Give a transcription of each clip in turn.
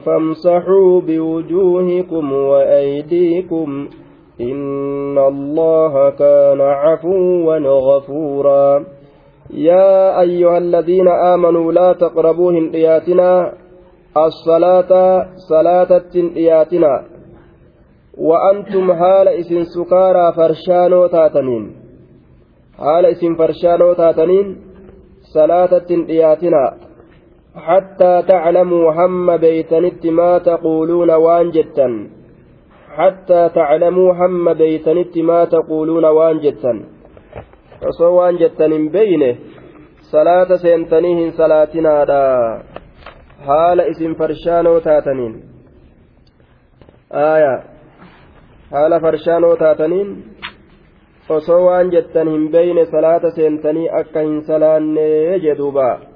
فامسحوا بوجوهكم وأيديكم إن الله كان عفوا غفورا. يا أيها الذين آمنوا لا تقربوا هندياتنا الصلاة صلاة هندياتنا وأنتم هال إسن سكارى فرشانو تاتنين. هال إسن فرشانو تاتنين salaatatti dhiyaatina حتى تعلموا هم بيتنت ما تقولون وان جتا حتى تعلموا هم بيتنت ما تقولون وان جتا osoo waan jettan hin beyne salaata seentanii hin salaatinaadha haala isin farshaanoo taataniin aya haala farshaanoo taataniin osoo waan jettan hin beyne salaata seentanii akka hin salaannee jedhuuba aya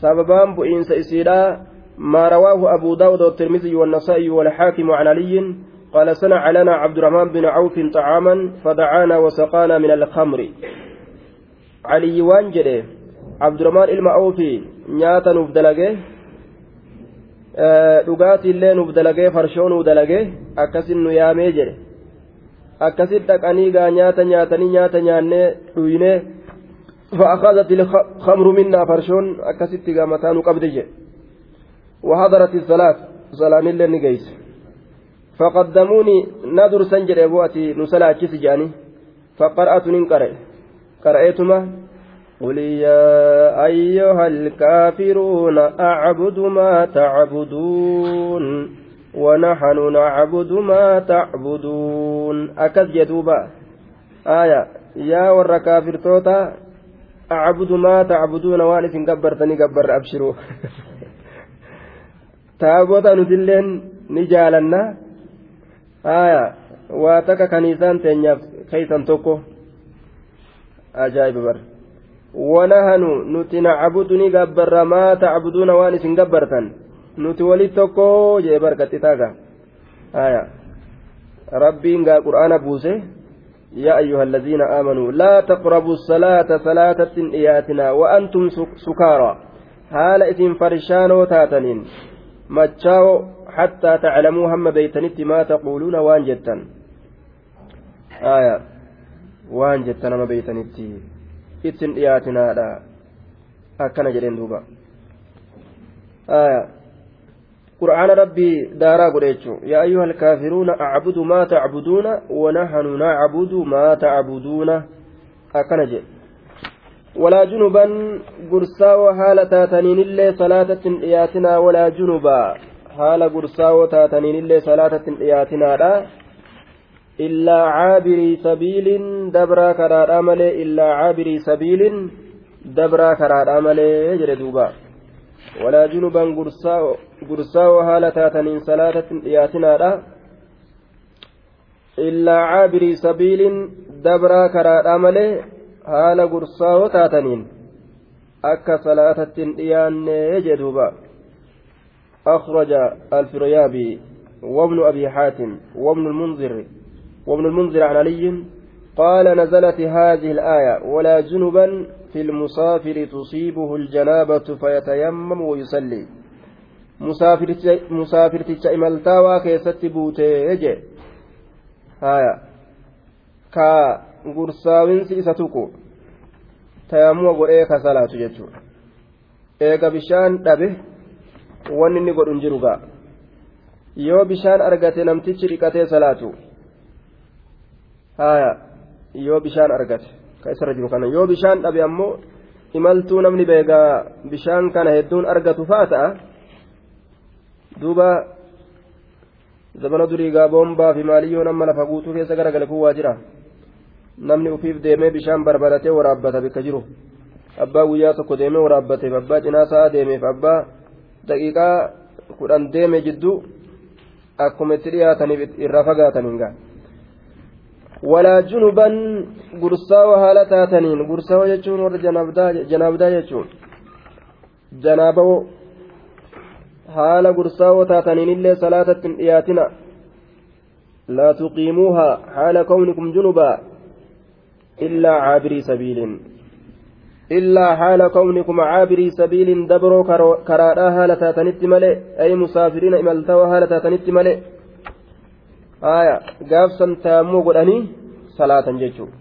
sababaan bu'iinsa isiidha ما رواه أبو داود والترمذي والنسائي والحاكم عن علي قال صنع لنا عبد الرحمن بن عوف طعاما فدعانا وسقانا من الخمر علي وانجده عبد الرحمن المعوفي نياتا نفدلقه dhugaatii illee nuuf dalagee farshoo nuuf dalagee akkasin nu yaamee jedhe akkasit dhaqanii gaa nyaata nyaatanii nyaata nyaannee dhuyinee فأخذت الخمر منا فرشون أكست قامتان قبضي. وحضرت الصلاة صلاة اللي نقيس. فقدموني نذر سنجر أبواتي نسلا جاني. فقرأت ننقرأ. قرأتما قل يا أيها الكافرون أعبد ما تعبدون. ونحن نعبد ما تعبدون. أكد جدوبا آية. يا ور كافر توتا أعبد ما تعبدون وأنا إن قبرتني قبر أبشروا taabota nutilleen ni jaalanna aya waa takka kaniisaan teenyaaf keeysan tokko ajaa'iba bar wanahanu nuti nacbudu ni gabbarra maa tacbuduuna waan isin gabbartan nuti walit tokko jee barqaxxitaaga aya يا أيها الذين آمنوا لا تقربوا الصلاة صلاة إياتنا وأنتم سكارى haala isin farshaanoo taataniin machaa'oo hattaa taclamuu hamma beeytanitti maa taquuluuna waan jettan aya waan jettan hamma beeytanitti ittin dhiyaatinaadha akkana jedheen duuba قرآن ربي دارا قريتشو. يا أيها الكافرون أعبد ما تعبدون ونحن نعبد ما تعبدون. أكنج ولا جنبا قرصا وحالة تاتنين اللي صلاة إياتنا ولا جنبا حال قرصا وتاتنين اللي صلاة إياتنا لا إلا عابري سبيل دبرا كرار أملي إلا عابري سبيل دبرا كرار أملي جردوبا ولا جنبا قرصا وهالة تاتنين صلاة إياتنا إلا عابري سبيل دبرا كرا أمله هال قرصا وتاتنين أكا صلاة إيان يجدوبا أخرج الفريابي وابن أبي حاتم وابن المنذر وابن المنذر عن علي قال نزلت هذه الآية ولا جنبا في المسافر تصيبه الجنابة فيتيمم ويصلي musaafirticha imaltaa waa keessatti buutee jee haya ka gursaawinsi isa tuqu. Tayammuma godhee ka salaatu jechuudha. Eega bishaan dhabe wanni inni godhu hin jiru gaa. Yoo bishaan argate namtichi dhiqatee salaatu. Haya yoo bishaan argate ka isarra jiru kana. Yoo bishaan dhabe ammoo imaltuu namni beegaa bishaan kana hedduun argatu faa ta'a. Duuba zamana durii gaa boombaa fi maaliyyoo nama lafa guutuu keessa garagale kun waa jira? Namni ufiif deemee bishaan barbaadatee waraabbata bikka jiru. Abbaa guyyaa tokko deemee waraabbateef abbaa cinaa sa'a deemeef abbaa daqiiqaa kudhan deeme jidduu akkuma itti dhiyaataniif irraa fagaataniin gaa. Walaa junuban gursaawaa haala taataniin gursaawaa jechuun warra janaabdaa jechuun janaabawoo haala gursaawoo taataniin illee salaatatti hin dhiyaatina laa tuqiimuuhaa haala kawnikum junubaa illaa caabirii sabiiliin illaa haala kawnikum caabirii sabiiliin dabroo karaadhaa haala taatanitti malee ay musaafiriina imaltawaa haala taatanitti malee haya gaafsan taammoo godhanii salaatan jechuudha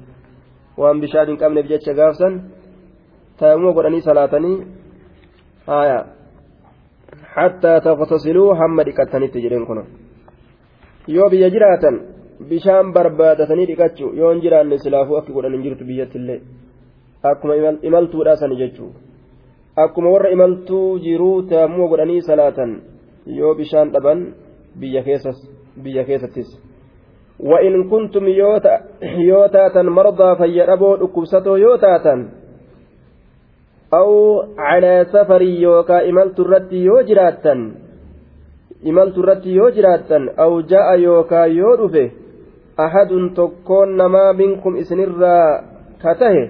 waan bishaan hin qabneef jecha gaafsan taammoo godhanii salaatanii haya hattaa taqtasiluu hamma dhiqattanitti jedheen kun yoo biyya jiraatan bishaan barbaadatanii dhiqachuu yoo hin jiraanne silaafuu akki godhan hin jirtu biyyattillee akkuma imaltuudha sani jechuu akkuma warra imaltuu jiruu taammoo godhanii salaatan yoo bishaan dhaban biyya keessattis وإن كنتم يوتاتا مرضى فيربوا أكبستو يوتاتا أو على سفر يوكا إملت الرت يوجراتا إملت الرت يوجراتا أو جاء يوكا يورفه أحد تكون ما منكم إسنرا كته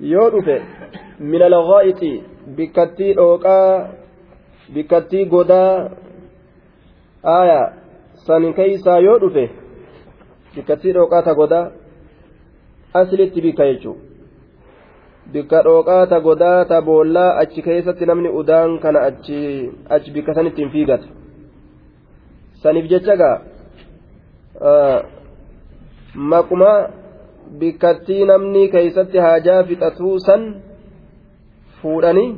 يورفه من الغائط بكتي أوكا بكتي غدا آية san keeysaa yoo dhufe bikkattii dhooqaata godaa aslitti bikka dhooqaata godaa ta boollaa achi keessatti namni udaan kana achi bikka san ittiin fiigata. Saniif jecha gaa maquma bikkattii namni keeysatti haajaa fixatuu san fuudhanii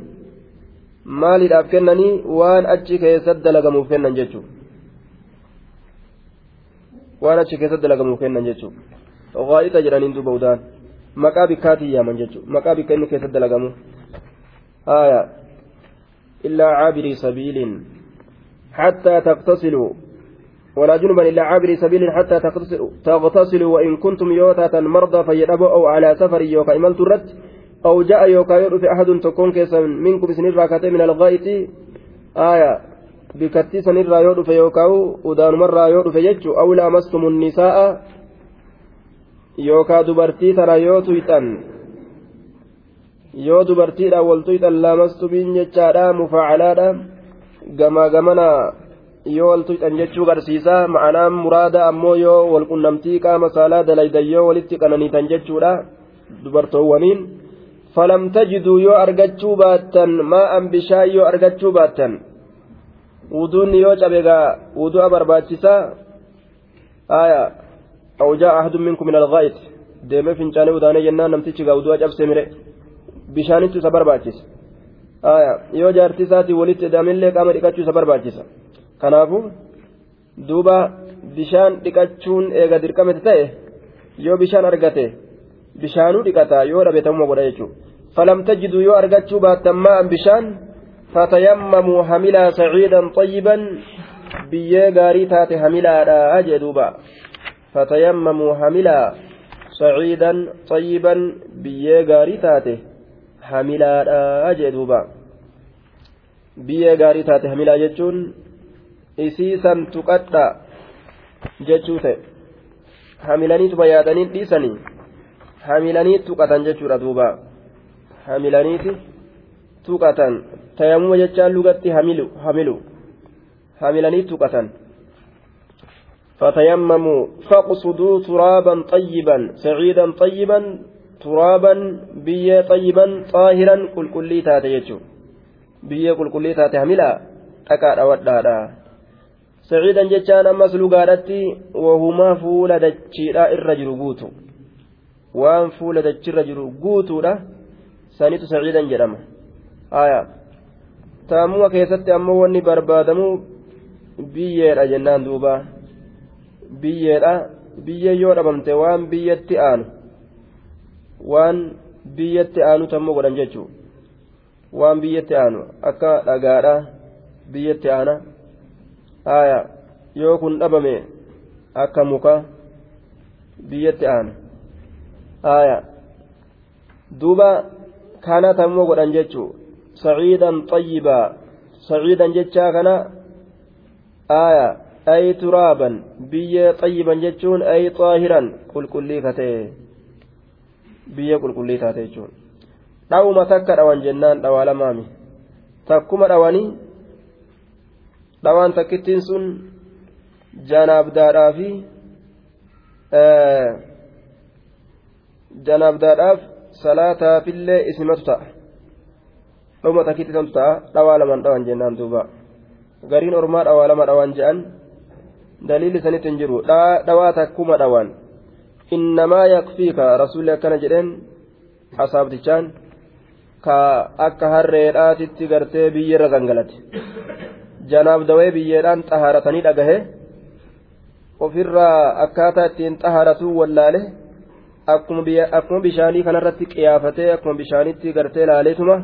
maaliidhaaf kennanii waan achi keessatti dalagamuuf kennan jechuudha. waan achi keessatti dalagamuuf kennan jechuudha gaa'ixa jedhaniin duuba udaan maqaa bikkaatiin yaaman jechuudha maqaa bikka inni keessatti dalagamu haaya illaa caabirii sabiiliin حتى تغتسلوا ولا جنبا إلا عابري سبيل حتى تغتسلوا وإن كنتم يوتاتا مرضى فيدبوا أو على سفر يوكا إملت الرد أو جاء يوكا يرفع أحد تكون كيسا منكم سنين راكتين من الغائط آية bikattii sanirraa yoo dhufe yookaan udaanumarraa yoo dhufe jechuun awlaa mastumun nisaa'a yookaan dubartii tana yoo tuyxan yoo dubartiidhaan wal tuyxan laamastumiin jechaadha mufaacalaadha. Gamaa gamana yoo wal tuyxan jechuu garsiisa ma'anaan muraada ammoo yoo wal qunnamtii qaama saalaa dalaydan yoo walitti qananiitan jechuudha dubartoowwaniin. Falam tajiduu yoo argachuu baattan maa'an bishaan yoo argachuu baattan. wuduun yoo cabe gaa wudu'a barbaachisaa aya aw jaa ahadun minkum min alghaa'it deemee fincaanee udaanee jennaan namtichi gaa wudu'a cabse mire bishaanitu isa barbaachisa aya yoo jaartii isaatii walitti hidhamillee qaama dhiqachuu isa barbaachisa kanaafu duuba bishaan dhiqachuun eega dirqamete ta'e yoo bishaan argate bishaanuu dhiqata yoo dhabe ta'uma godha jechuudha falam tajiduu yoo argachuu baattan maa'an bishaan فتيمموا حملا سعيدا طيبا بيه غاري تاتي حملا أجدوبا فتيمموا حملا سعيدا طيبا بيه غاري تاتي حملا أجدوبا بيه غاري تاتي حملا جتون إسيسا تقطع جتوته hamilaniitu bayaadanii dhiisanii hamilanii tuqatan jechuudha duuba hamilaniiti tuqatan tayammuma jechaan lugatti hamilu hamilanii tuqatan فتيمموا فاقصدوا ترابا طيبا سعيدا طيبا ترابا بيا طيبا طاهرا كل كلي تاتيجو بيا كل كلي تاتي هملا تكاد ودادا سعيدا جتان أمس لغارتي وهما فول دجيرا الرجل قوتو وان فول دجير الرجل قوتو سانيت سعيدا جرم آية. taamuma keessatti ammoo wanni barbaadamu biyyeedha jennaan duuba biyyeedha biyyee yoo dhabamte waan biyyatti aanu waan biyyatti aanu tammoo godhan jechuun waan biyyatti aanu akka dhagaadha biyyatti aana haaya yoo kun dhabame akka muka biyyatti aana haaya duuba kana tammoo godhan jechuun saciidan xayyibaa saciidan jechaa kana haaya ay turaaban biyyee xayyiban jechuun ay xaahiran qulqullii katee biyya qulqullii taate jechuun dhawuma takka dhawan jennaan dhawaa lamaami takkuma dhawanii dhawaan takkittiin sun janaabdaadhaa fi janaabdaadhaaf salaataafillee isimatu ta'a dhawuma takkitti ta'a dhawaa lamaan dhawan jennaan duuba gariin ormaa dhawaa lama dhawan je'an daliilli sanitti hin jiru dhawaa takkuma dhawan innamaa yakfiika rasuulli akkana jedheen asaabtichaan ka akka harreedhaatitti gartee biyyarra gangalate janaaf dawee biyyeedhaan xahaaratanii dhagahe ofirraa akkaataa ittiin xahaaratuu wallaale akkuma bishaanii kanarratti qiyaafatee akkuma bishaanitti gartee laaleetuma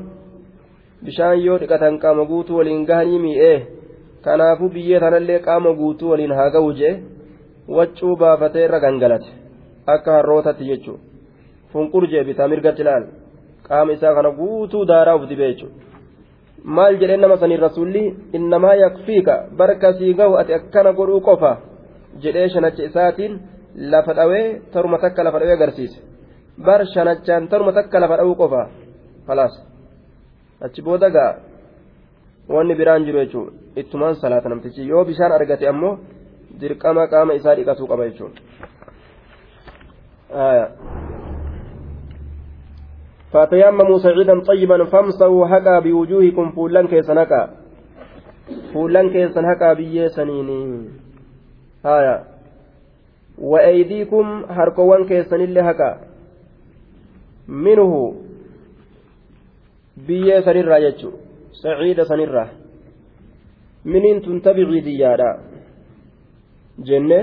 bishaan yoo dhiqatan qaama guutuu waliin gahanii mi'ee kanaafuu biyyee tanallee qaama guutuu waliin haa ga'u jee waccuu baafatee irra gangalate. Akka harrootatti jechuudha. Funqur jee bitaa mirgatti laal. Qaama isaa kana guutuu daaraa uf dibee jechuudha. Maal jedheen nama saniin rasuulli? Innamaa yakfiika. Barka sii gahu ati akkana godhuu qofa jedhee shanacha isaatiin lafa dhawee taruma takka lafa dhawee agarsiise. Bar shanachaan taruma takka lafa dhawuu qofa. Falaas achi booda gaa. Wanni biraan jiru jechuudha ittumaan salaata namtichi. Yoo bishaan argate ammoo dirqama qaama isaa dhiqatuu qaba jechuudha. فتيمموا سعيدا طيبا فامسحوا حقا بوجوهكم فولان كيسن حقا فولان كيسن سنيني آية وأيديكم هركوان كيسن اللي منه سنرى يجو سعيد منين تنتبعي ديادا جنة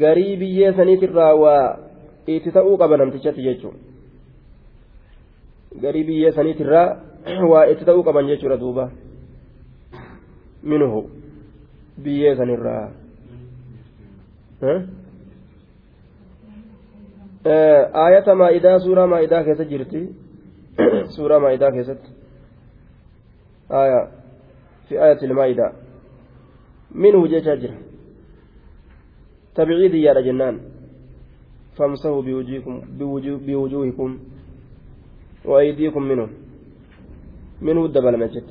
garii biyyee saniitirraa waa itti ta'uu qaba namtichatti jechuudha garii biyyee saniitirraa waa itti ta'uu qaban jechuudha duuba minuhu biyyee sanirraa aayata maa'idaa suuraa maa'idaa keessa jirti suuraa maa'idaa keessatti aayaa fi aayatil maa'idaa minhu jechaa jira تبعيد يا جنان فامسحوا بوجوهكم بوجوهكم وأيديكم منه. منه الدبل مجد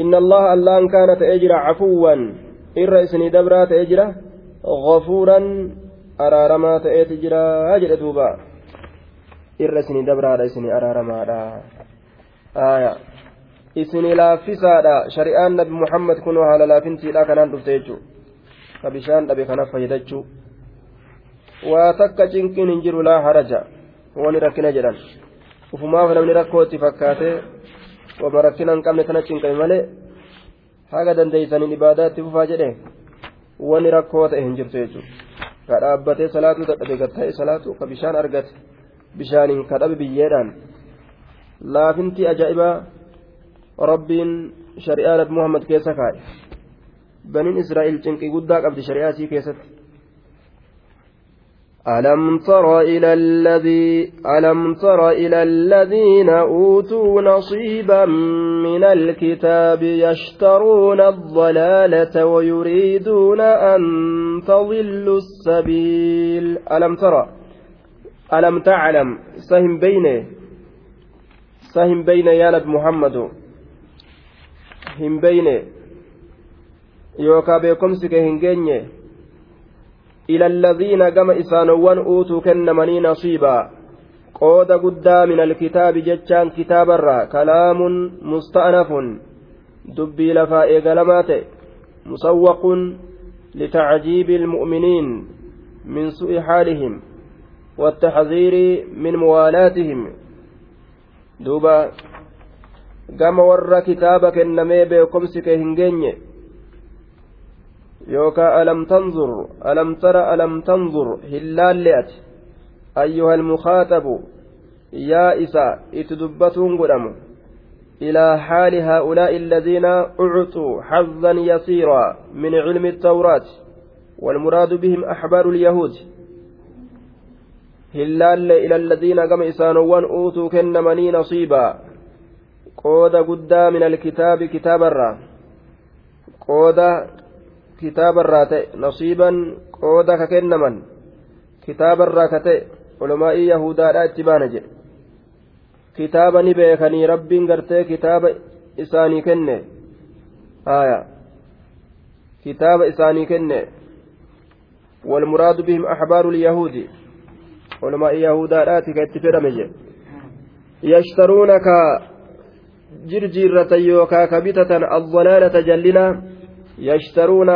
إن الله الله أن كان تأجر عفوا. إر إسني دبرا تأجر غفورا. أرارما تأجر أجر دوبا. إر إسني دبرا إسني أرارما. آية. isin laaffisaadha shari'aan nabi muhammad kunoo haala laafintiidha kanaan dhufte jechuu. Ka bishaan dhabe kana fayyadachuu. Waa takka cinqiin hin jiru laa haraja. Wani rakkina jedhan. Ufumaaf namni rakkootti fakkaate wama rakkina hin qabne tana cinqame malee haga dandeeysaniin ibaadaatti fufaa jedhe. Wani rakkoo ta'e hin jirtu jechuudha ka dhaabbatee salaatuu dadhabe gattaa'e salaatu ka bishaan argate. Bishaaniin ka dhabe biyyeedhaan. Laafintii ajaa'ibaa. Rabbiin shari'aa nabi muhammad keessa kaa'e baniin israa'el cinqii guddaa qabdi shari'aa keessatti ألم تر إلى الذي ألم تر إلى الذين أوتوا نصيبا من الكتاب يشترون الضلالة ويريدون أن تضلوا السبيل. ألم ترى ألم تعلم؟ سهم بين سهم بين يا نبي محمد. هم بين يوكا بكم سكهن إلى الذين قم إسانوان أوتوا كنمني نصيبا قود قدا من الكتاب جتشان كتاب الرا كلام مستأنف دبي لفا إيقلمات مسوق لتعجيب المؤمنين من سوء حالهم والتحذير من موالاتهم دوبا قام ور كتابك النمي بكمسك هنجيني yookaan alam tanzur alam tara alam tanzur hillaalle ati? Ayyuha almukhaaxabu yaa isa itti dubbatuun godhamu. إلى حال هؤلاء الذين أعطوا حظا يسيرا من علم التوراة والمراد بهم أحبار اليهود هلال إلى الذين قم إسانوان أوتوا كنمني نصيبا قود قدا من الكتاب كتاب الرا قود كتاب الرا نصيبا قود ككنمن كتاب الرا كتئ علماء يهودا لا اتبان جئ kitaaba ni beekanii rabbiin gartee kitaaba isaanii kenne. Aya kitaaba isaanii kenne. والمراد بهم أحبار اليهود علماء يهودا آتي كاتفرم يشترونك جرجيرة يوكا كبتة الضلالة جلنا يشترون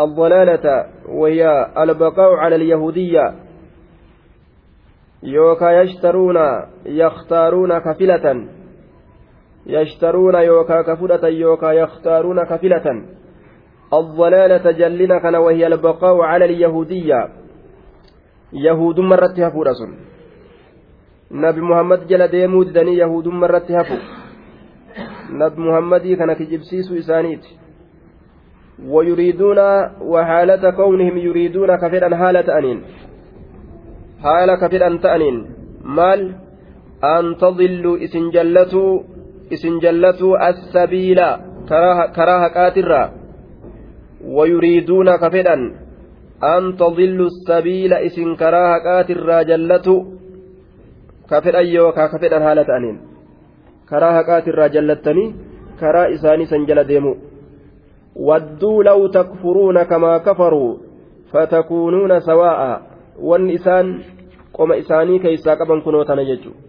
الضلالة وهي البقاء على اليهودية. yookaa ka filatan yashtaruuna yookaa ka fudhatan yookaa yakhtaaruuna ka filatan الضلالة جلنا كان وهي البقاء على اليهودية. يهود مرت هفو رسول نبي محمد جل ديمو دني يهود مرت هفو نبي محمد كان كجبسيس إسانيت ويريدون وحالة كونهم يريدون كفر حالة أنين haala ka fedhan ta'aniin maal an tadilluu isin jallatuu isin jallatuu assabiila karaa haqaatirraa wayuriiduuna ka fedhan an tadillu sabiila isin karaa haqaatirraa jallatu ka karaa haqaatirraa jallattanii karaa isaanii san jala deemu. Wadduu law takfuruuna kamaa kafaruu fatakuunuuna sawaa'a. Wanni isaan qoma isaanii keeysaa qaban kunoo tana jechuudha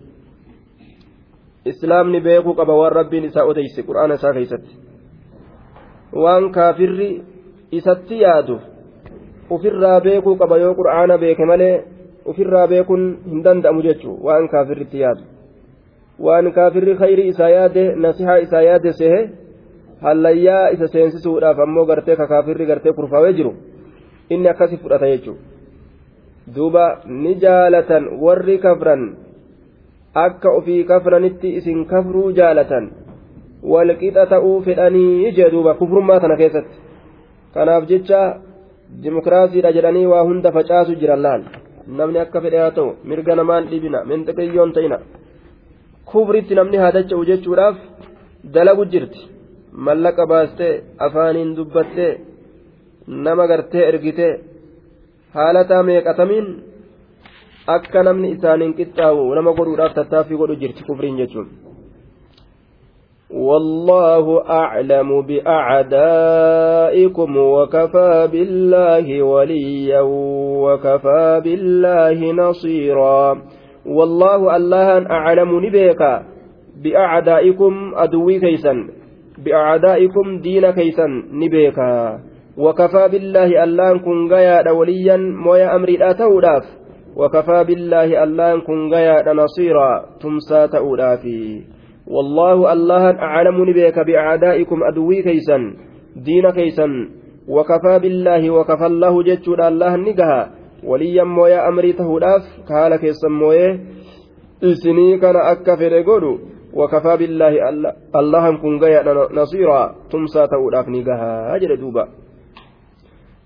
islaamni beekuu qaba waan rabbiin isaa odeyse qur'aana isaa keeysatti waan kaafirri isatti yaadu ufirraa beekuu qaba yoo qur'aana beeke malee ufirraa beekuun hin danda'amu jechuudha waan kaafirritti yaadu waan kaafirri khayri isaa yaade nasihaa isaa yaade sehe hallayyaa isa seensisuudhaaf ammoo gartee ka kaafirri gartee kurfaawee jiru inni akkasi fudhata jechuudha. duuba ni jaalatan warri kafran akka ofii kafranitti isin kafruu jaalatan walqixa ta'uu fedhanii jee duuba kufrummaa tana keessatti. Kanaaf jecha dimokiraasiidha jedhanii waa hunda facaasu jiran laal? Namni akka fedhe haa ta'u mirga namaan dhibina minxiqiyyoon ta'ina kufritti namni haa dacha'u jechuudhaaf dalagu jirti mallaqa baastee afaaniin dubbattee nama gartee ergitee haalataa meeqatamiin akka namni isaaniin qixxaawu nama godhuudhaaf tattaaffii godhu jirti kufriin jechuun والله أعلم بأعدائكم وكفى بالله وليا وكفى بالله نصيرا والله الله أعلم نبيك بأعدائكم أدوي كيسا بأعدائكم دين كيسا نبيك. وكفى بالله ألان كن غيا وليا مويا أمري لا توداف. وكفى بالله ألان كن غيا نصيرا تمسى تودافي. والله الله أعلم بك بأعدائكم أدوي كيسا دين كيسا. وكفى بالله وكفى الله جتشود الله نقها وليا مويا أمري تهوداف كهالا كيسا مويا إسني كان أكفر قولوا وكفى بالله الله كن غيا نصيرا تمسى توداف نقها أجل دوبا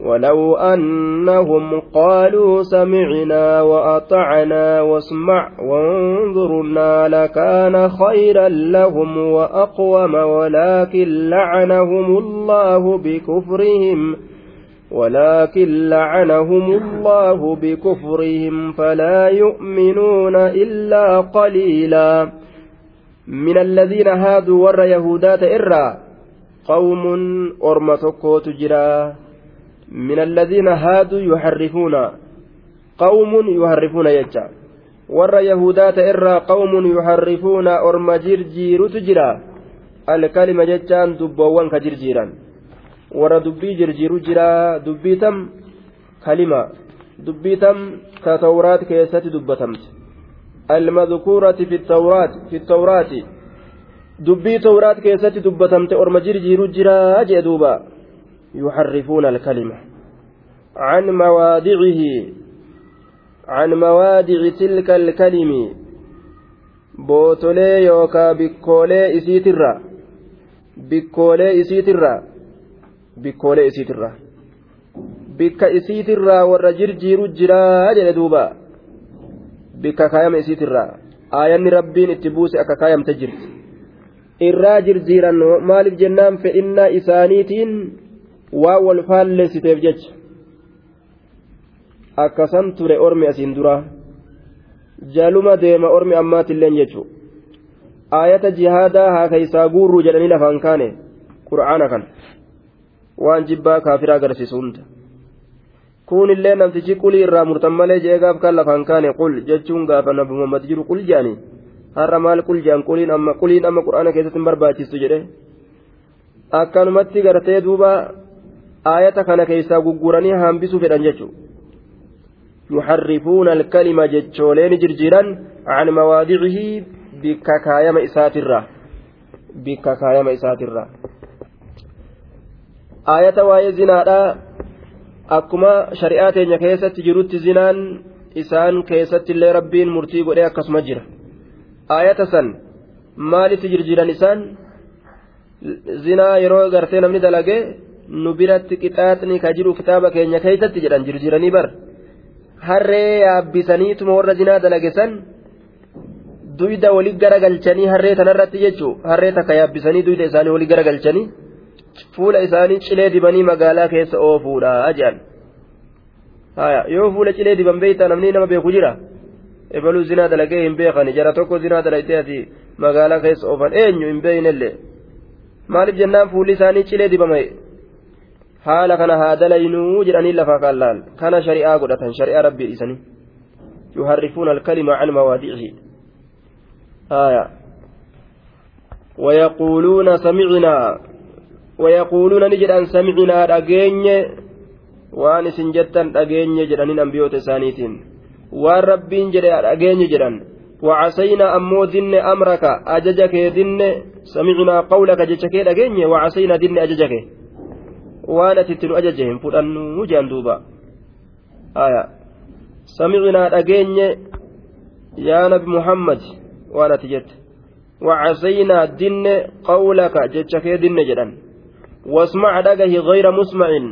ولو أنهم قالوا سمعنا وأطعنا واسمع وانظرنا لكان خيرا لهم وأقوم ولكن لعنهم الله بكفرهم ولكن لعنهم الله بكفرهم فلا يؤمنون إلا قليلا من الذين هادوا ور يهودات إرى قوم أرمتكو تجرا من الذين هادوا يحرفون قوم يحرفون يجا ور يهودات إرى قوم يحرفون أرم جرجير تجرا الكلمة جتان دبوان كجرجيران ور دبي جرجير جرا دبي تم kalima dubbii tam ta tawraat keessatti dubbatamte almadkuurati fi tawraati dubbii tawraat keessatti dubbatamte orma jirjiiru jiraa yuxarrifuuna alkalima عن مواضعه عن مواضع تلك الكلم bootolee yookaa bikkoolee isiitirra bikkoolee isiitirra bikkoolee isiitirra bikka isiitirraa warra jirjiiru jiraa jedhe duuba bikka kaayama isiitirraa aayanni rabbiin itti buuse akka kaayamte jirti irraa jirjiiran maaliif jennaan fedhinnaa isaaniitiin waa wal faallessiteef jecha akkasan ture ormi asiin duraa jaluma deema ormi ammaatilleen jechuun aayata jihaadaa haa keeysaa guurruu jedhanii lafaan kaane qura'aana kan waan jibbaa kaafiraa agarsiisu hunda. Kuunillee namtichi qulii irraa murtan malee jee gaaf kan lafaan kaane qul jechuun gaafa nabi muhammad jiru qul je'anii har'a maal qul je'an quliin amma qura'aana keessatti hin barbaachistu jedhe. Akkanumatti gartee duuba aayata kana keessaa gugguranii hambisuu fedhan jechuudha. Yuxarrifuuna alkalima jechooleen jirjiran can mawaadicihi bikka kaayama isaatirra bikka kaayama isaatirraa. Aayata waa'ee zinaadhaa akkuma shari'aa teenya keessatti jirutti zinaan isaan keessatti illee rabbiin murtii godhee akkasuma jira. Aayata san maalitti jirjiran isaan? Zinaa yeroo gartee namni dalagee nu biratti qixaaxni ka jiru kitaaba keenya keessatti jedhan jirjiranii bar harree yaabbisaniituma warra zinaa dalagesan duyda walii garagalchanii harree tanarratti jechuun harree takka yaabbisanii duyda isaanii walii garagalchanii fuula isaanii cilee dibanii magaalaa keessa oofuudha jedhan yoo fuula cilee diban beeytaa namni nama beeku jira ebaluu zinaa dalagee hin beekani jara tokko zinaa dalagtee ati magaalaa keessa oofan eenyu hin beeynellee maaliif jennaan fuulli isaanii cilee dibame haala kana haa dalaynuu jedhanii lafa kallaal kana shari'aa godhatan. Shari'aa rabbii dhiisanii yuharrifuuna alkalima can mawaadicihi آية ويقولون سمعنا ويقولون نجد أن سمعنا أجيني وأن سنجتا أجيني جرانين أنبيوت سانيتين والربين جرى أجيني جران وعسينا أمو ذن أمرك أججك ذن سمعنا قولك جتك أجيني وعسينا ذن أججك waan ati itti nu ajaje hin fudhannu jaan duuba aya samicnaa dhageenye yaa nabi muhammad waan ati jette wacasaynaa dinne qawlaka jecha kee dinne jedhan wasmac dhagahi gayra musmacin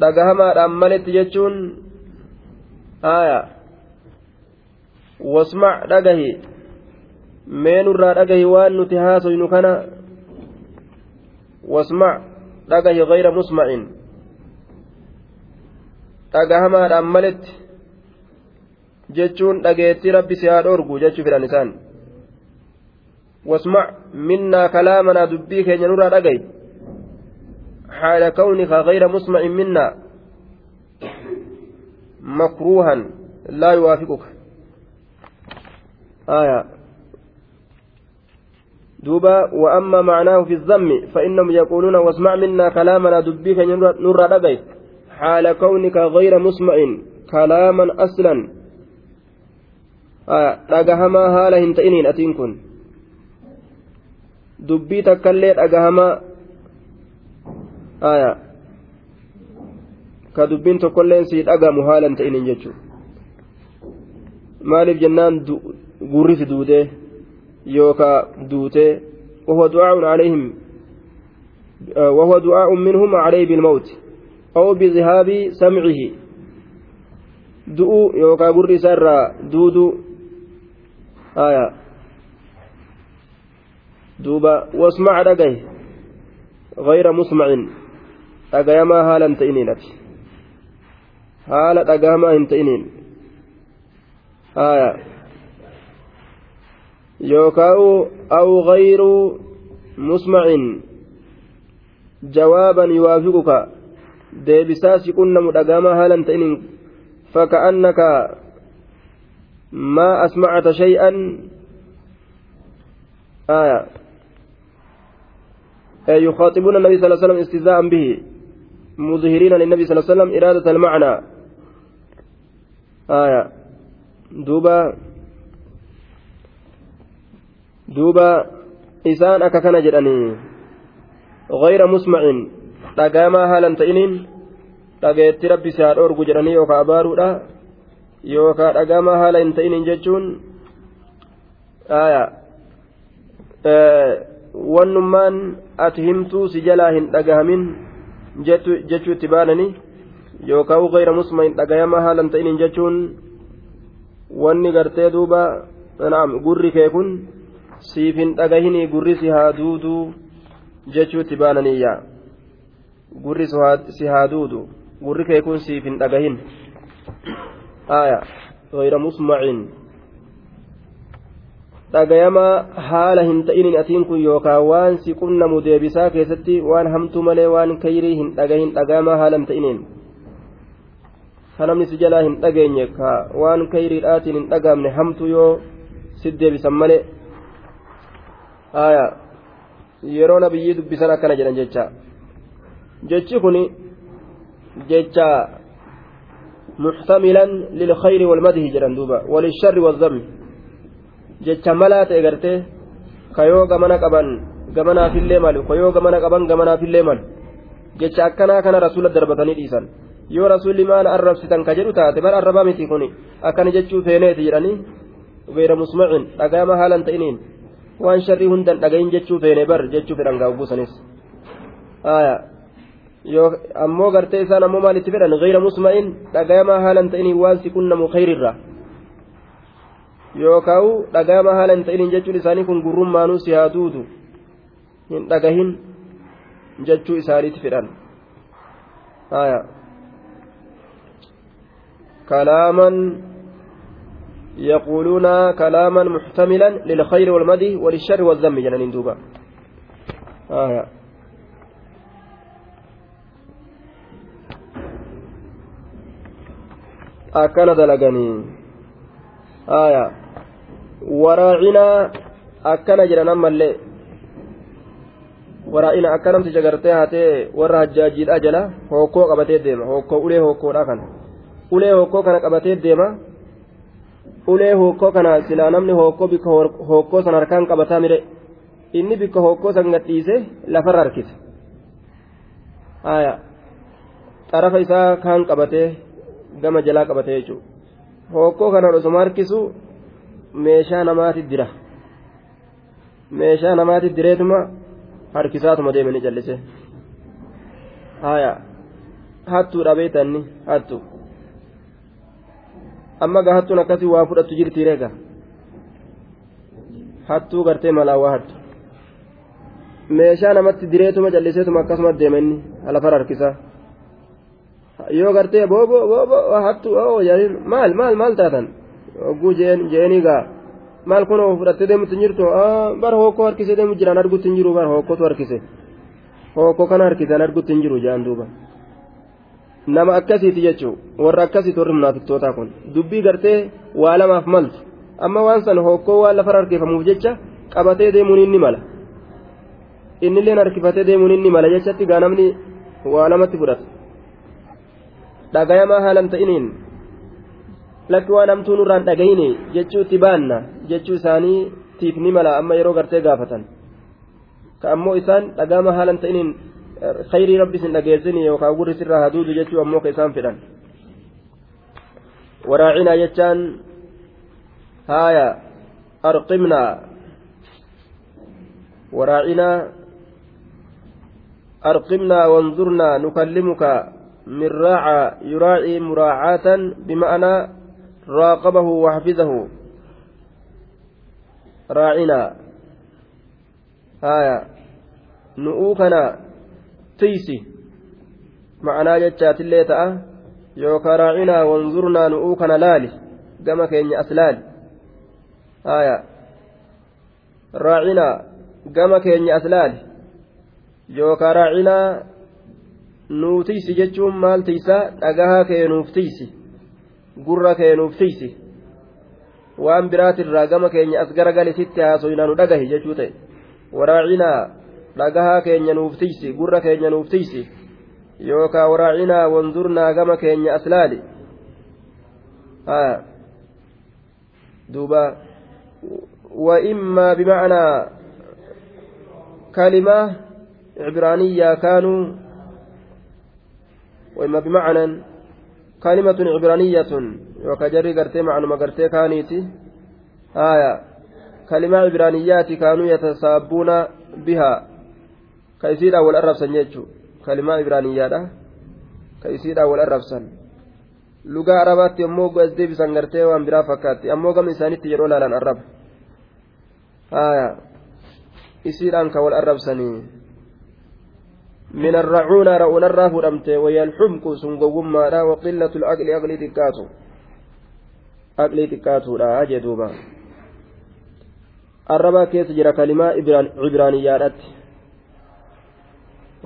dhagahamaadhaan maletti jechuun aya wasmac dhagahi meenurraa dhagahi waan nuti haasoynu kana wasmac dhagahi gayra musmacin dhagahamaadhaan maletti jechuun dhageettii rabbi si haa dhoorgu jechuu fedhan isaan wasmac minnaa kalaamanaa dubbii keenya nurraa dhagayi حال كونك غير مسمع منا مكروها لا يوافقك آية دوبا وأما معناه في الذم فإنهم يقولون واسمع منا كلامنا دبيك نور رقيت حال كونك غير مسمع كلاما hin ta'iniin atiin kun dubbii takkaillee dhagahama aya ka dubbiin tokkolleen sii dhagamu haala hin ta'iniin jechuudha maaliif jennaan gurri si duudee يوكا دوتي وهو دعاء عليهم وهو دعاء منهم عليه بالموت أو بذهاب سمعه. دؤو يوكا بري سرا دودو آية. دوبا واسمع رقيه غير مسمع. أقيما هالا تئنينت هالا أقاما انتئنين آية. يوكاو أو غير مسمع. جوابا يوافقك. deebisaasi qunnamu dhagaama haalan ta'inin فكأنك ما أسمعت شيئا. آية. يخاطبون النبي صلى الله عليه وسلم استهزاء به. مظهرين للنبي صلى الله عليه وسلم إرادة المعنى. آية. دوبا. دوبا إسان أككن جدني غير مسمع dhagaamaa haalan ta'iniin dhageetti rabbi si haa dhoorgu jedhanii yookaan abaaruudha yookaan dhagaamaa haala hin ta'iniin jechuun wannummaan ati himtuu si jalaa hin dhagahamin jechuu itti baananii yookaan gayra musma hin dhagayamaa haala hin ta'iniin jechuun wanni gartee duuba gurri kee kun siif hin dhagahinii gurri si haa duuduu jechuu itti baananiyyaa. gurri si haa duudu gurri kee kun siif hin dhagahin aya gayra musmacin dhagayamaa haala hin ta'inin atiin kun yookaan waan si qunnamu deebisaa keessatti waan hamtuu malee waan kayrii hin dhagahin dhagayamaa haala hin ta'iniin ka namni si jalaa hin dhageenye ka waan kayriidhaatiin hin dhagaamne hamtuu yoo si deebisan malee aya yeroo nabiyyii dubbisan akkana jedhan jecha. Jechi kun jecha muxtamilan lilkhayri walmadhi jedhan duuba. Walisharri wazzammi jecha malaa ta'e gartee ka yoo gamana qaban gamanaafillee malu ka yoo gamana qaban gamanaafillee malu. Jecha akkanaa kana rasuula darbatanii dhiisan. Yoo rasuulli maal arrabsitan ka jedhu taate bar arrabaa miti kun akkana jechuu feeneeti jedhanii gayra musmacin dhagaama haalan ta'iniin waan sharrii hundan dhagayin jechuu feene bar jechuu fedhan gaa buusanis ammoo gartee isaan ammoo maal itti fedhan gayra musma'in dhagayamaa haalan ta'iniin waan si qunnamu khayrirra yookaan dhagayamaa haalan ta'iniin jechuun isaanii kun gurrummaanuu si haa duudu hin dhagahin jechuu isaaniitti fedhan كلاما يقولون كلاما محتملا للخير والمدح وللشر والذم جنان دوبا آه. akkana dalaganii aya waraacinaa akkana jedhan ammallee waraa'ina akka namticha gartee haatee warra hajjaajiidha jala hokkoo qabatee deema hokkoo ulee hokkoodha kana ulee hokkoo kana qabatee deema ulee hokkoo kana silaa namni hokkoo bikka hokkoo san harkaan qabataa mire inni bikka hokkoo san gadhiise lafarra harkise aya xarafa isaa kaan qabatee gama jalaa qabate jechuudha hokkoo kanaan osoma harkisu meeshaa namaati dira meeshaa namaati direetuma harkisaatuma deemanii jallise haya hattuu dhabeetanni hattu amma gaa hattuun akkasii waa fudhattu jirti reega hattuu gartee malaa waa hattu meeshaa namatti direetuma jalliseetuma akkasuma deemanii lafara harkisaa. yoo gartee boobo boobo hattu oo jedhin maal maal maal taatan hogguu jeeni gaa maal kun fudhattee hin jirtu bara hokkoo harkisee deemu jiraan argutti hin jiru bara hokkootu harkise hokkoo kana harkisaan argutti hin jiru jaan duuba nama akkasiiti jechuu warra akkasiiti warri munaafiqtootaa kun. Dubbii gartee waa lamaaf maltu amma waan san hokkoo waan lafar harkifamuuf jecha qabatee deemuun inni mala. Innilleen harkifatee deemuun inni mala jechatti gaa namni waa lamatti fudhata. Dhagayamaa haalan ta'iniin lakki waan hamtuu nurraan dhagayine jechuu itti baanna jechuu isaanii tiif ni mala amma yeroo gartee gaafatan. Ka ammoo isaan dhagaama haalan ta'iniin yookaan gurri sirraa haduudu jechuu ammoo ka isaan fedhan waraacinaa jechaan haaya arqimnaa waraacinaa arqimnaa wanzurnaa nukallimuka من راعى يراعي مراعاة بمعنى راقبه وحفظه راعنا آية نؤوكنا tiisi ma'anaa jechaatillee ta'a yookaan raacinaa wanzurnaa nu'uu kana laali gama keenya as laali. Haya raacinaa gama keenya as laali. Yookaan raacinaa nuu tiisi jechuun maal tiisaa dhagahaa keenuuf tiisi gurra keenuuf tiisi waan biraatirraa gama keenya as garagalisitti haasofnaa nu dhagahi jechuu ta'e. Waraacinaa. Dhagahaa keenya nuuf tiysi gurra keenya nuuf tiysi yookaa waraacinaa wandurnaa gama keenya aslaali duuba. وإما بمعنى كلمة عبرانية كانوا وإما بمعنى كلمة عبرانية وكجري قرتي معنى ما قرتي كانيتي آية كلمة عبرانيات كانوا يتسابون بها كيسيرا والأرب سنجتشو كلمة عبرانيات كيسيرا والأرب سن lugaa arabaatti ammoo as deebisan gartee waan biraa fakkaatti. Ammoo gama isaanitti yeroo laalan arraba. Haya isiidhaan ka wal arrabsanii. من الرعون رؤون الراف رمته وهي الحمق سنقوم ما وقلة العقل أقل تكاتو أقل تكاتو لا أجدوبا الربا كيس جرى كلمة عبرانيات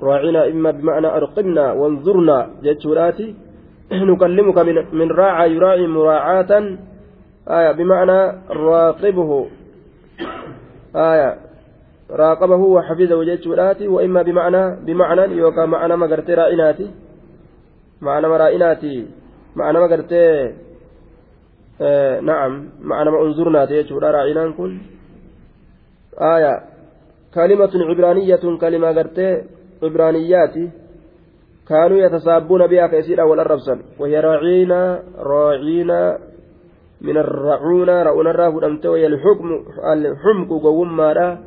راعنا إما بمعنى أرقمنا وانظرنا جتشوراتي نكلمك من, راعى يراعي مراعاة آية بمعنى راقبه آية راقبه وحفظه جتشوراتي وإما بمعنى بمعنى يوكا معنى ما قرتي رائناتي معنى ما معنى ما آه نعم معنى ما انظرنا تيجورا رائنان كن. آية كلمة عبرانية كلمة قرتي عبرانياتي كانوا يتسابون بها كيسيرا والأربسا وهي راعينا راعينا من الرعون رعون الراه دمت وهي الحكم الحمق قوم مارا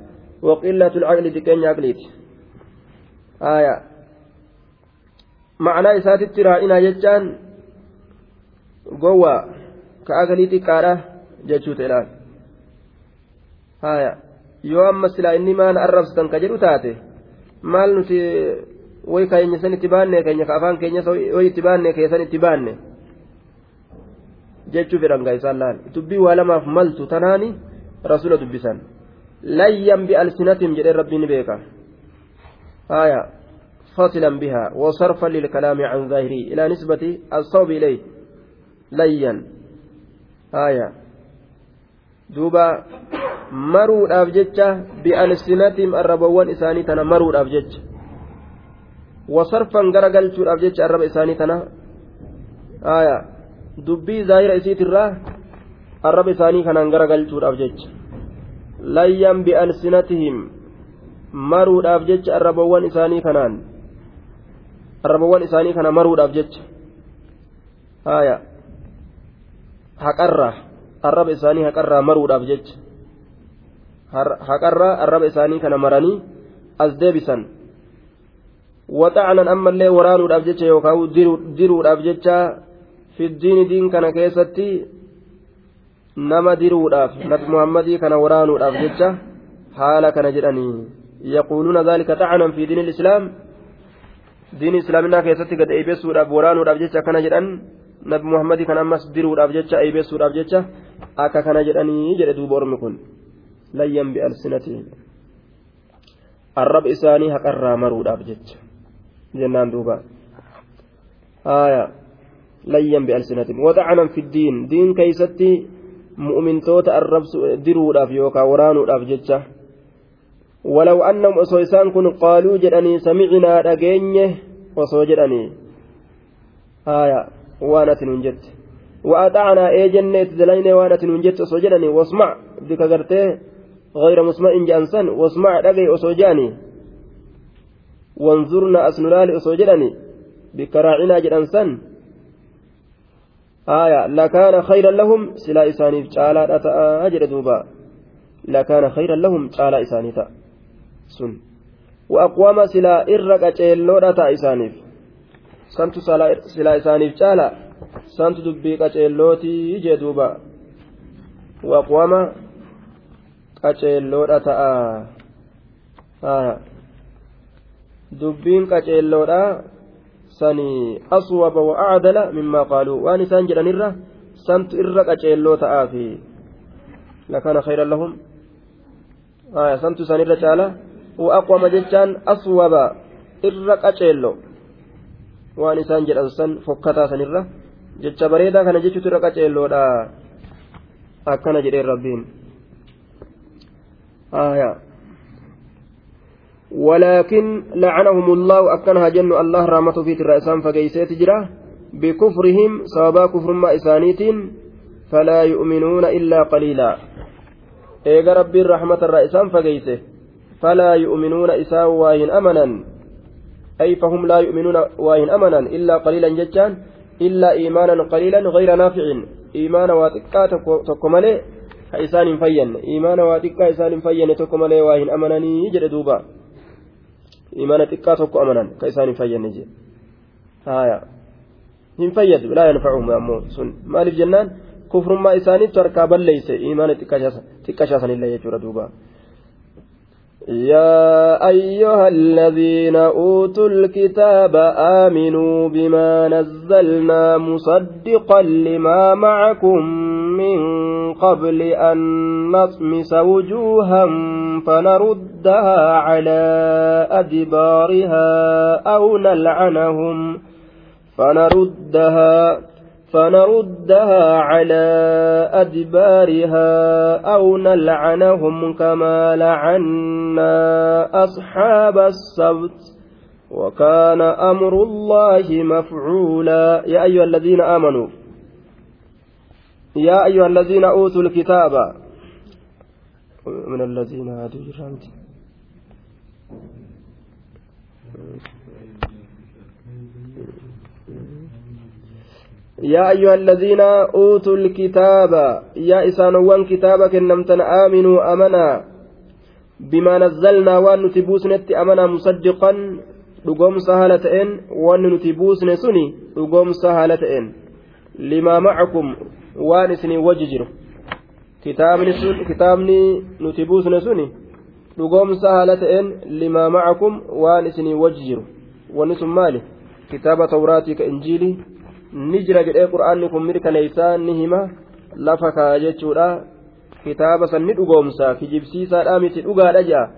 وقلة العقل تكين عقليت آية معنى إسات راعينا جتان قوة كأقليتي كارا جتشوت الآن آية yoo amma silaa inni maan arrabsatan ka jedhu taate maal nuti way keenya san itti baanne keenya ka afaan keenya way itti baanne keessan itti baanne jechuu fedhan gaa isaan laal dubbii waa lamaaf maltu tanaani rasula dubbisan layyan bi'alsinatim jedhee rabbiin ni beeka haya فصلا بها وصرفا للكلام عن ظاهره إلى نسبة الصوب إليه ليا آية دوبا maruudhaaf jecha bi'alsinatim arrabawwan isaanii tana maruudhaaf jecha wasarfan garagalchuudhaaf jecha arraba isaanii tana aya dubbii zaahira isiitirraa arraba isaanii kanaan garagalchuudhaaf jecha layyan bi'alsinatihim maruudhaaf jecha arrabawwan isaanii kanaan arrabawwan isaanii kana maruudhaaf jecha aya haqarraa arraba isaanii haqarraa maruudhaaf jecha haqarraa arraba isaanii kana maranii as deebisan waxaanan ammallee waraanuudhaaf jecha yookaan diruudhaaf jecha fiddiini diin kana keessatti nama diruudhaaf nabi muhammadii kana waraanuudhaaf jecha haala kana jedhanii yaquuluuna dhaalika xacanan fi diin islaam diin islaaminaa keessatti gad eebeessuudhaaf waraanuudhaaf jecha akkana jedhan nabi muhammadii kana ammas diruudhaaf jecha eebeessuudhaaf jecha akka kana jedhanii jedhe duuba ormi kun. Layyan bi'alsinatihim arrab isaanii haqarraa maruudhaaf jecha jennaan duuba haya layyan bi'alsinatihim waxacanan fiddiin diin keeysatti mu'mintoota arrabsu diruudhaaf yookaan waraanuudhaaf jecha ولو أنهم أصويسان كن قالوا جدني سمعنا دقيني وصو جدني آية وانة ننجت وأطعنا إيه جنة دلين وانة ننجت وصو جدني واسمع بك قرتيه غير مسمع جانسان واسمع دغي أسوجاني وانظرنا أسنلال أسوجاني بكراعنا جانسان آية لكان خيرا لهم سلا إساني تعالى أجر دوبا. لكان خيرا لهم تعالى إساني تا سن. وأقوام سلا إرق أجيلو تا إسانيف. سنت سلا إسانيف تعالى سنت دبيك أجيلوتي جدوبا وأقوام qaceelloodha ta'a dubbiin qaceelloodha sanii aswaba wa acdala mimmaa qaaluu waan isaan jedhanirra santu irra qaceelloo ta'aafi lakana khayran lahum santu isaanirra caala wa aqwama jechaan aswaba irra qaceello waan isaan jedhan san fokkataa sanirra jecha bareedaa kana jechuutu irra qaceelloodha akkana jedheen rabbiin آية. ولكن لعنهم الله أكنها جن الله رامته في الرأسان فقيسيت جرا بكفرهم سببا كفر ما إسانيت فلا يؤمنون إلا قليلا. إيغا ربي الرحمة الرأسان فقيسه. فلا يؤمنون إساء واهن أمنا. أي فهم لا يؤمنون واهن أمنا إلا قليلا ججان إلا إيمانا قليلا غير نافع إيمانا واتقا تكمله إسان فين إيمانا واتقا إسان فين تكمله واهن أمنني جل دوبا إيمانا تقا تكو أمنا كإسان فين جل هايا hin fayyadu laa yanfacuhum ammoo sun maaliif jennaan kufrummaa isaaniitu harkaa balleeyse imaana xiqqashaasanillee jechuudha duuba يا أيها الذين أوتوا الكتاب آمنوا بما نزلنا مصدقا لما معكم من قبل أن نطمس وجوها فنردها على أدبارها أو نلعنهم فنردها فنردها على أدبارها أو نلعنهم كما لعنا أصحاب السبت. وكان أمر الله مفعولا. يا أيها الذين آمنوا يا أيها الذين أوتوا الكتاب من الذين هادوا يا أيها الذين أوتوا الكتاب يا إسانوان كتابك نمتن آمنوا أمنا بما نزلنا وأن نتبوسنت أمنا مصدقا suni dhugoom sahala ta'een limaa macakum waan isinii wajji jiru kitaabni nuti buusne suni dhugoom sahala ta'een limaa macakum waan isinii wajji jiru wanni sun maali kitaaba tawraatii ka injiilii ni jira jedhee qur'aanni kun mirkaneeysaa ni hima lafa kaa jechuudha kitaaba san ni dhugoomsa kijibsiisaadhaa miti dhugaadha jedha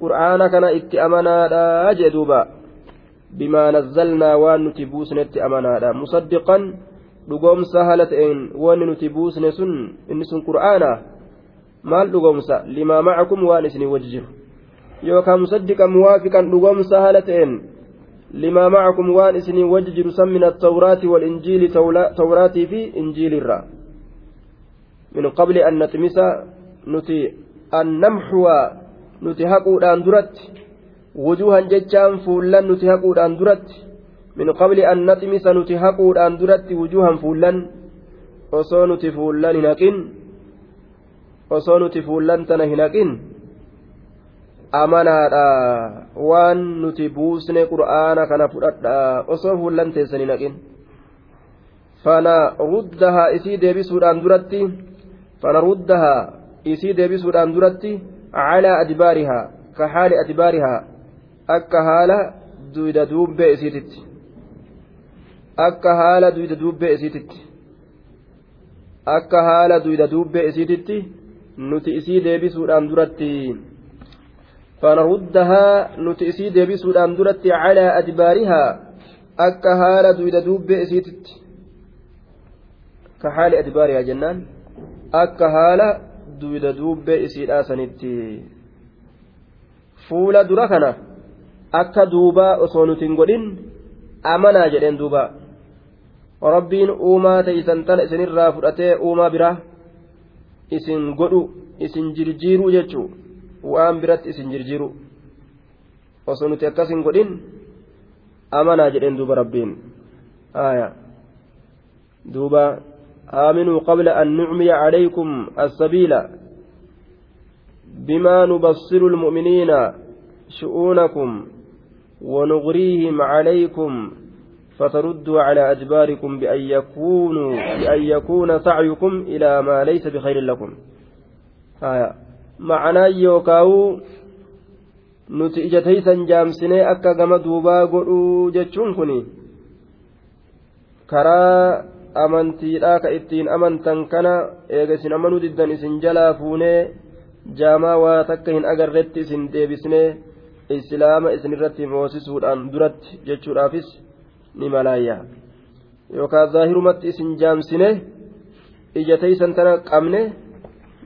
qur'aana kana itti amanaadha jee duuba bimaa nazzalnaa waan nuti buusnetti amanaadha musaddiqan dhugoomsa haala ta'een wanni nuti buusne sun inni sun qur'aana maal dhugoomsa limaa macakum waan isinii wajji jiru yookaan musaddiqan muwaafiqan dhugoomsa haala ta'een لما معكم وان إسني وججر من التوراة والإنجيل توراتي في إنجيل الرا. من قبل أن نتمس نتي أن نمحو نتي هقودان درت. وجوها ججان فولان نتي هقودان درت. من قبل أن نتمس نتي هقودان درت وجوها فولان osoo nuti fuullan hin haqin osoo nuti fuullan tana hin haqin amanaadha waan nuti buusne qur'aana kana fudhadha osoo fuullan teessanii naqin fana ruddahaa isii deebisuudhaan duratti fana ruddahaa isii deebisuudhaan duratti calaa adbaarihaa ka haali adbaarihaa akka haala duyda duubbee isiititti akka haala duyda duubbee isiititti akka haala duyda duubbee isiititti nuti isii deebisuudhaan duratti فنردها نتئسي ديبسودان درت على أدبارها. أكا هالة دويدا دوبة إسيتت كحال أدبارها جنان. أكا هالة دويدا دوبة إسيت آسنتي فولا دركنا أكا دوبا أصونتين قدين أمنا جدين دوبا. rabbiin uumaa teeysan tana isinirraa fudhatee uumaa biraa isin godhu isin jirjiiruu jechuu waan biratti isin jirjiru. Osoo nuti akkas hin godhin amanaa jedheen duuba rabbiin. Duuba آمنوا قبل أن نعمي عليكم السبيل بما نبصر المؤمنين شؤونكم ونغريهم عليكم فتردوا على أدباركم بأن يكونوا بأن يكون سعيكم إلى ما ليس بخير لكم آية ma'anaa yookaa'u nuti ija teeysan jaamsinee akka gama duubaa godhuu jechuun kun karaa amantiidhaa ka ittiin amantan kana eega isin amanuu diddan isin jalaa fuunee jaamaa waa takka hin agarretti isin deebisnee islaama isin irratti moosisuudhaan duratti jechuudhaafis ni malaayya. Yookaan zaahirumatti isin jaamsine ija teeysan tana qabne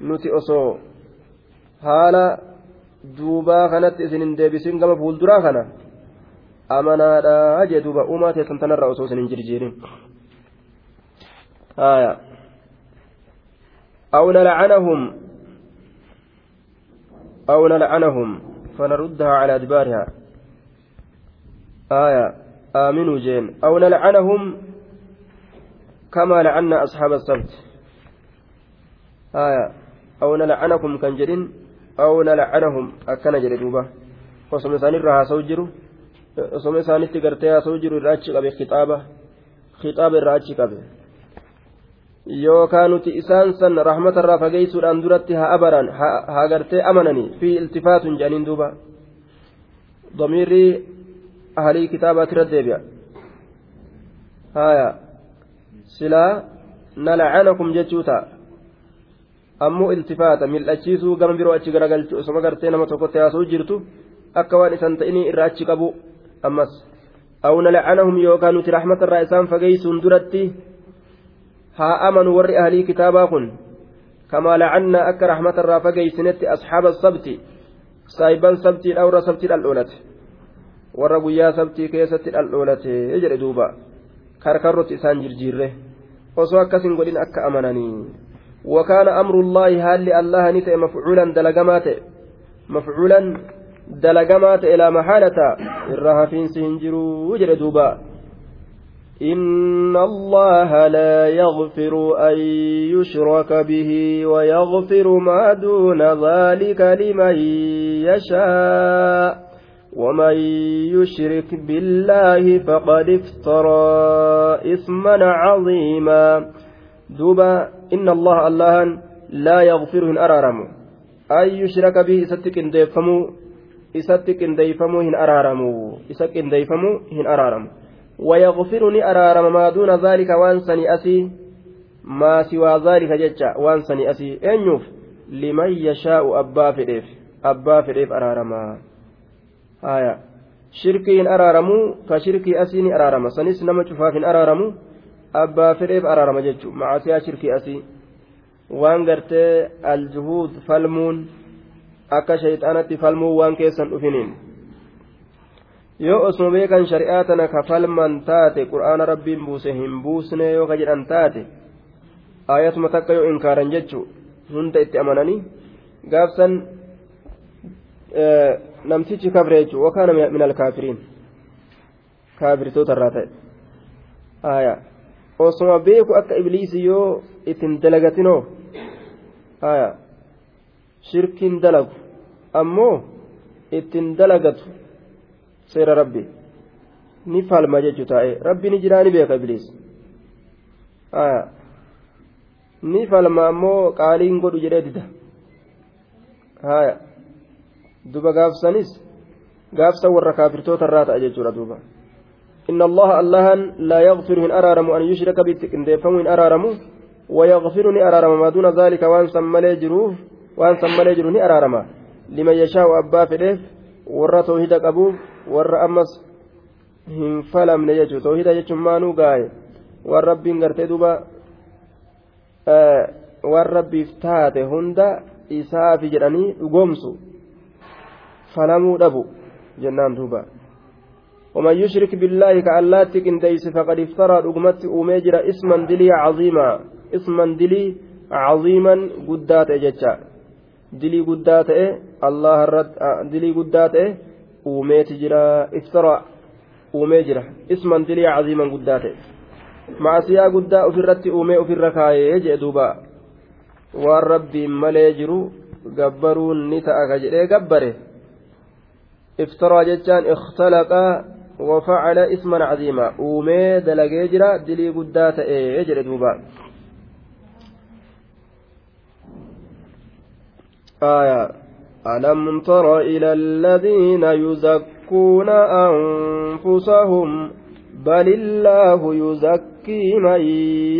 nuti osoo haala duubaa kanatti isin hin deebisin gama fuulduraa kana amanaadha jee duuba uumaa teessan tanarraa osoo isin hin jirjiirin أو نلعنهم أو نلعنهم فنردها على أدبارها آية آمنوا جين أو نلعنهم كما لعنا أصحاب السبت آية أو نلعنكم كان جرين أو نلعنهم أكن جردوبة وصم ثاني رها سوجروا وصم ثاني تقرتها سوجروا الراتش قبل خطابة خطاب الراتش قبل yookaan nuti isaan san rahmatarraa fageessuudhaan duratti haa abaran haa gartee amananii fi iltifaatun jedhaniin duuba damiirrii ahalii kitaabaati irra deebi'a haya silaa nalacanakum jechuu ta'a ammoo iltifaata mil'achiisuu gama biroo achi garagalchu osoma gartee nama tokkotti haasa'u jirtu akka waan isan ta'inii irraa achi qabu ammas aw nalacanahum yookaan nuti rahmatarraa isaan fageessuun duratti haa amanu warri ahlii kitaabaa kun kamaa lacannaa akka rahmatarraa fageeysinetti asxaaba sabti saahiban sabtii dhawra sabtii dhaldhoolate warra guyyaa sabtii keessatti dhaldhoolate jedhe duuba karkarrotti isaan jirjiirre osoo akkasin godhin akka amananii وكان أمر الله هال الله نتئ مفعولا دلقمات مفعولا دلقمات إلى محالة الرها فين سهنجرو وجر دوبا. إن الله لا يغفر أن يشرك به ويغفر ما دون ذلك لمن يشاء ومن يشرك بالله فقد افترى إثما عظيما. دوبا إن الله الله لا يغفر إن أرارم أن يشرك به إستك إن ديفمو إستك إن ديفمو إن أرارمو. إستك إن ديفمو إن أرارمو. ويغفرني أرارم ما دون ذلك وانسني أسي ما سوى ذلك ججا وانسني أسي. أنيوف لمن يشاء أبا فديف أبا فديف أرارما آية. araaramu ka shirkii asiin araarama sanis nama cufaafin araaramu abbaa fedheef araarama jechuun macaasiyaa shirkii asii waan gartee aljuhuud falmuun akka shayxaanatti falmuu waan keessan dhufiniin yoo osuma beekan shari'aa tana ka falman taate qur'aana rabbiin buuse hin buusne yoo ka jedhan taate ayatuma takka yoo inkaaran jechuu hunda itti amananii gaafsan namtichi kafre jechuu wakaana min alkaafiriin kaafirtoota irraa ta'e aya osuma beeku akka ibliisi yoo ittin dalagatinoo aya shirkiin dalagu ammoo ittin dalagatu seera rabbi ni falma jechuu taa'e rabbi ni jiraa ni beeka ibliis ni falma ammoo qaaliin godhu jedhee dida haya duba gaafsanis gaafsan warra kaafirtoota irraa ta'a jechuudha duuba إن الله الله لا يغفر من أرارم أن يشرك بتكندفم من أرارم ويغفرني أرارم ما دون ذلك وأن سمى جروف وأن سمى جروني أرارم لمن يشاء أبا فديف ورا توحيد أبوه hin falamne jechuudha toohida jechuun maanuu gaaye waan rabbiin gartee duuba waan rabbiif taate hunda isaafi jedhanii dhugoomsu falamuu dhabu jennaan duuba ومن يشرك بالله كألات كنديس فقد افترى رقمت أميجر اسما دلي عظيما اسما دلي عظيما قدات جتا دلي قدات الله الرد دلي قدات iftara uumee jira isman dilii caziiman guddaa ta'e macasiyaa guddaa ofirratti uumee ofirra kaayee jee duuba waan rabbiin malee jiru gabbaruun ni ta'a ka jedhee gabbare iftaraa وفعل اسما عظيما. أومي دلقيجرا دلي قدات إيه دوبا. آية. ألم تر إلى الذين يزكون أنفسهم؟ بل الله يزكي من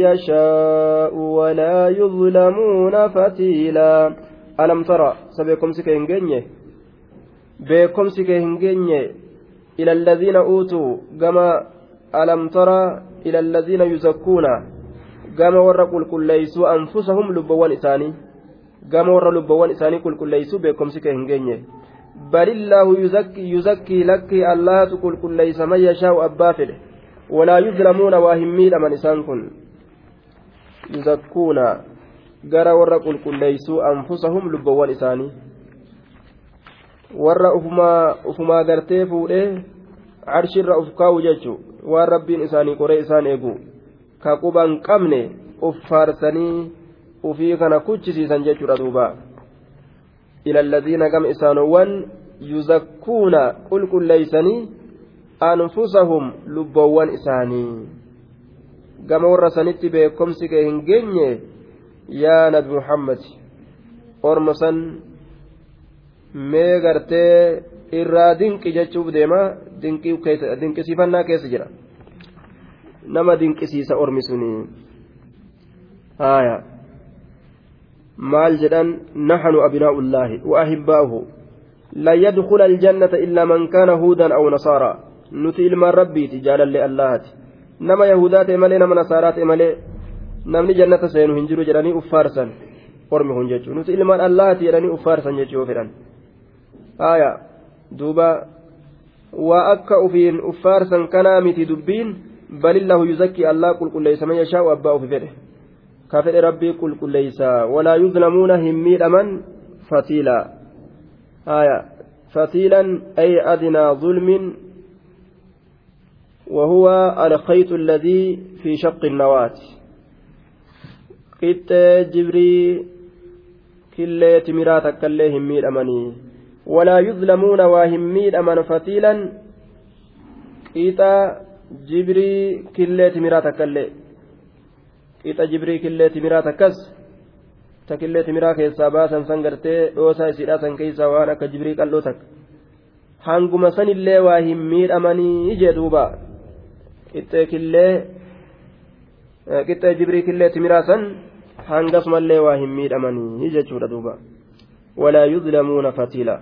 يشاء ولا يظلمون فتيلا. ألم ترى سبيكم سكين بكم سكين إلى الذين أوتوا كما ألم ترى إلى الذين يزكون كما ورقوا كل ليسوا أنفسهم لبوان إساني warra lubbawwan isaanii qulqulleessu beekumsi kee hin geenye بل الله يزكي, يزكي لك الله تقول كل ليس من يشاء أبا فده ولا يظلمون واهمين من إسان كن يزكون gara warra qulqulleeysuu anfusahum lubbawwan isaanii warra ufumaa gartee fuudhee carshirra uf kaa'u jechu. Waan rabbiin isaanii qoree isaan eegu. Ka quban qabne uf faarsanii ufii kana kuchisiisan jechuudha duuba. Ila alladiina gama isaanowwan yuzakkuuna qulqulleeysanii anfusahum lubbawwan isaanii. Gama warra sanitti beekomsi kee hin geenye yaa nabi muhammad orma san mee gartee irraa dinqi jechuuf deema dinqisiifannaa keessa jira nama dinqisiisa ormi suni haya maal jedhan naxnu abnaa'ullaahi wa ahibbaa'uhu lan yadkhula aljannata illaa man kaana huudan aw nasaara nuti ilmaan rabbiiti jaalallee allahati nama yahudaa ta'e malee nama nasaaraa ta'e malee namni jannata seenu hin jiru jedhanii uffaarsan ormi kun jechuun nuti ilmaan allaati jedhanii uffaarsan jechuu fedhan haya duuba waa akka ufiin uffaarsan kanaa miti dubbiin balillahu yuzakkii allah qulqulleeysa man yashaa'u abbaa ufi fedhe ka fedhe rabbii qulqulleeysa walaa yuzlamuuna hin miidhaman fatiilaa haya فتيلا أي أدنى ظلم وهو الخيط الذي في شق النواة qixxee jibrii killee timiraa takkaillee hin miidhamanii takkaillee qixa jibrii killee timiraa takkas ta killee timiraa keessaa baasan san gartee dhoosaa isiidhaa san keessaa waan akka jibrii qal'oo takka hanguma sanillee waa hin miidhamanii jee duuba qixxee killee qixxee jibrii killee timiraa san hangasumallee waa hin miidhamanii jechuudha duuba walaa yuzlamuuna fatiila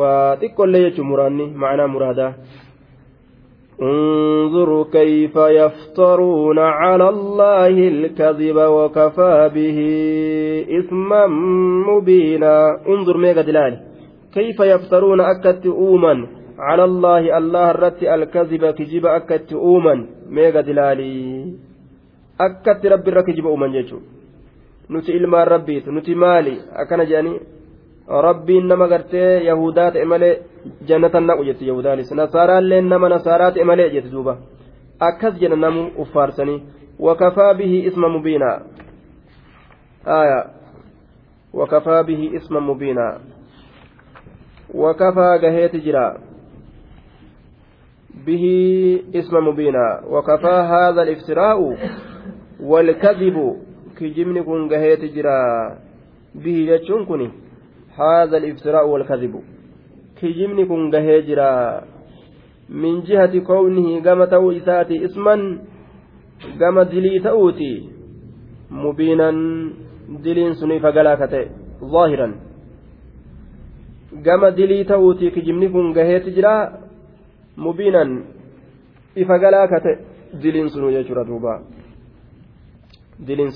waa xiqqollee jechuun muraanni ma'anaa muraadaa انظروا كيف يفترون على الله الكذب وكفى به إثما مبينا انظر ميغا دلال كيف يفترون أكت أوما على الله الله الرت الكذب كجب أكت أوما ميغا دلالي rabbi irra kijiba uuman jechuudha nuti ilmaan rabbiitu nuti maali akkana jedhanii rabbiin nama gartee yahudaa ta'e malee jannatan naqu jetti yahudaanis nasaaraallee nama nasaaraa ta'e malee jetti duuba akkas jedha namu uffaarsanii wakafaa bihi isma mubiinaa aayaa wakafaa bihi isma mubiinaa wakafaa gaheeti jira به اسم مبينا وكفى هذا الافتراء والكذب كجمن كن جهيت جرا به جتشون كني هذا الافتراء والكذب. كجمن كن جهي جرا. من جهة كونه قام تو إساتي اسما قام دلي تأوتي. مبينا دلين سني فقلاكته ظاهرا. قام دلي تأوتي كجمن كن جهيت جرا mubiinan ifa galaa kate diliin sunu jechuudha duuba diliin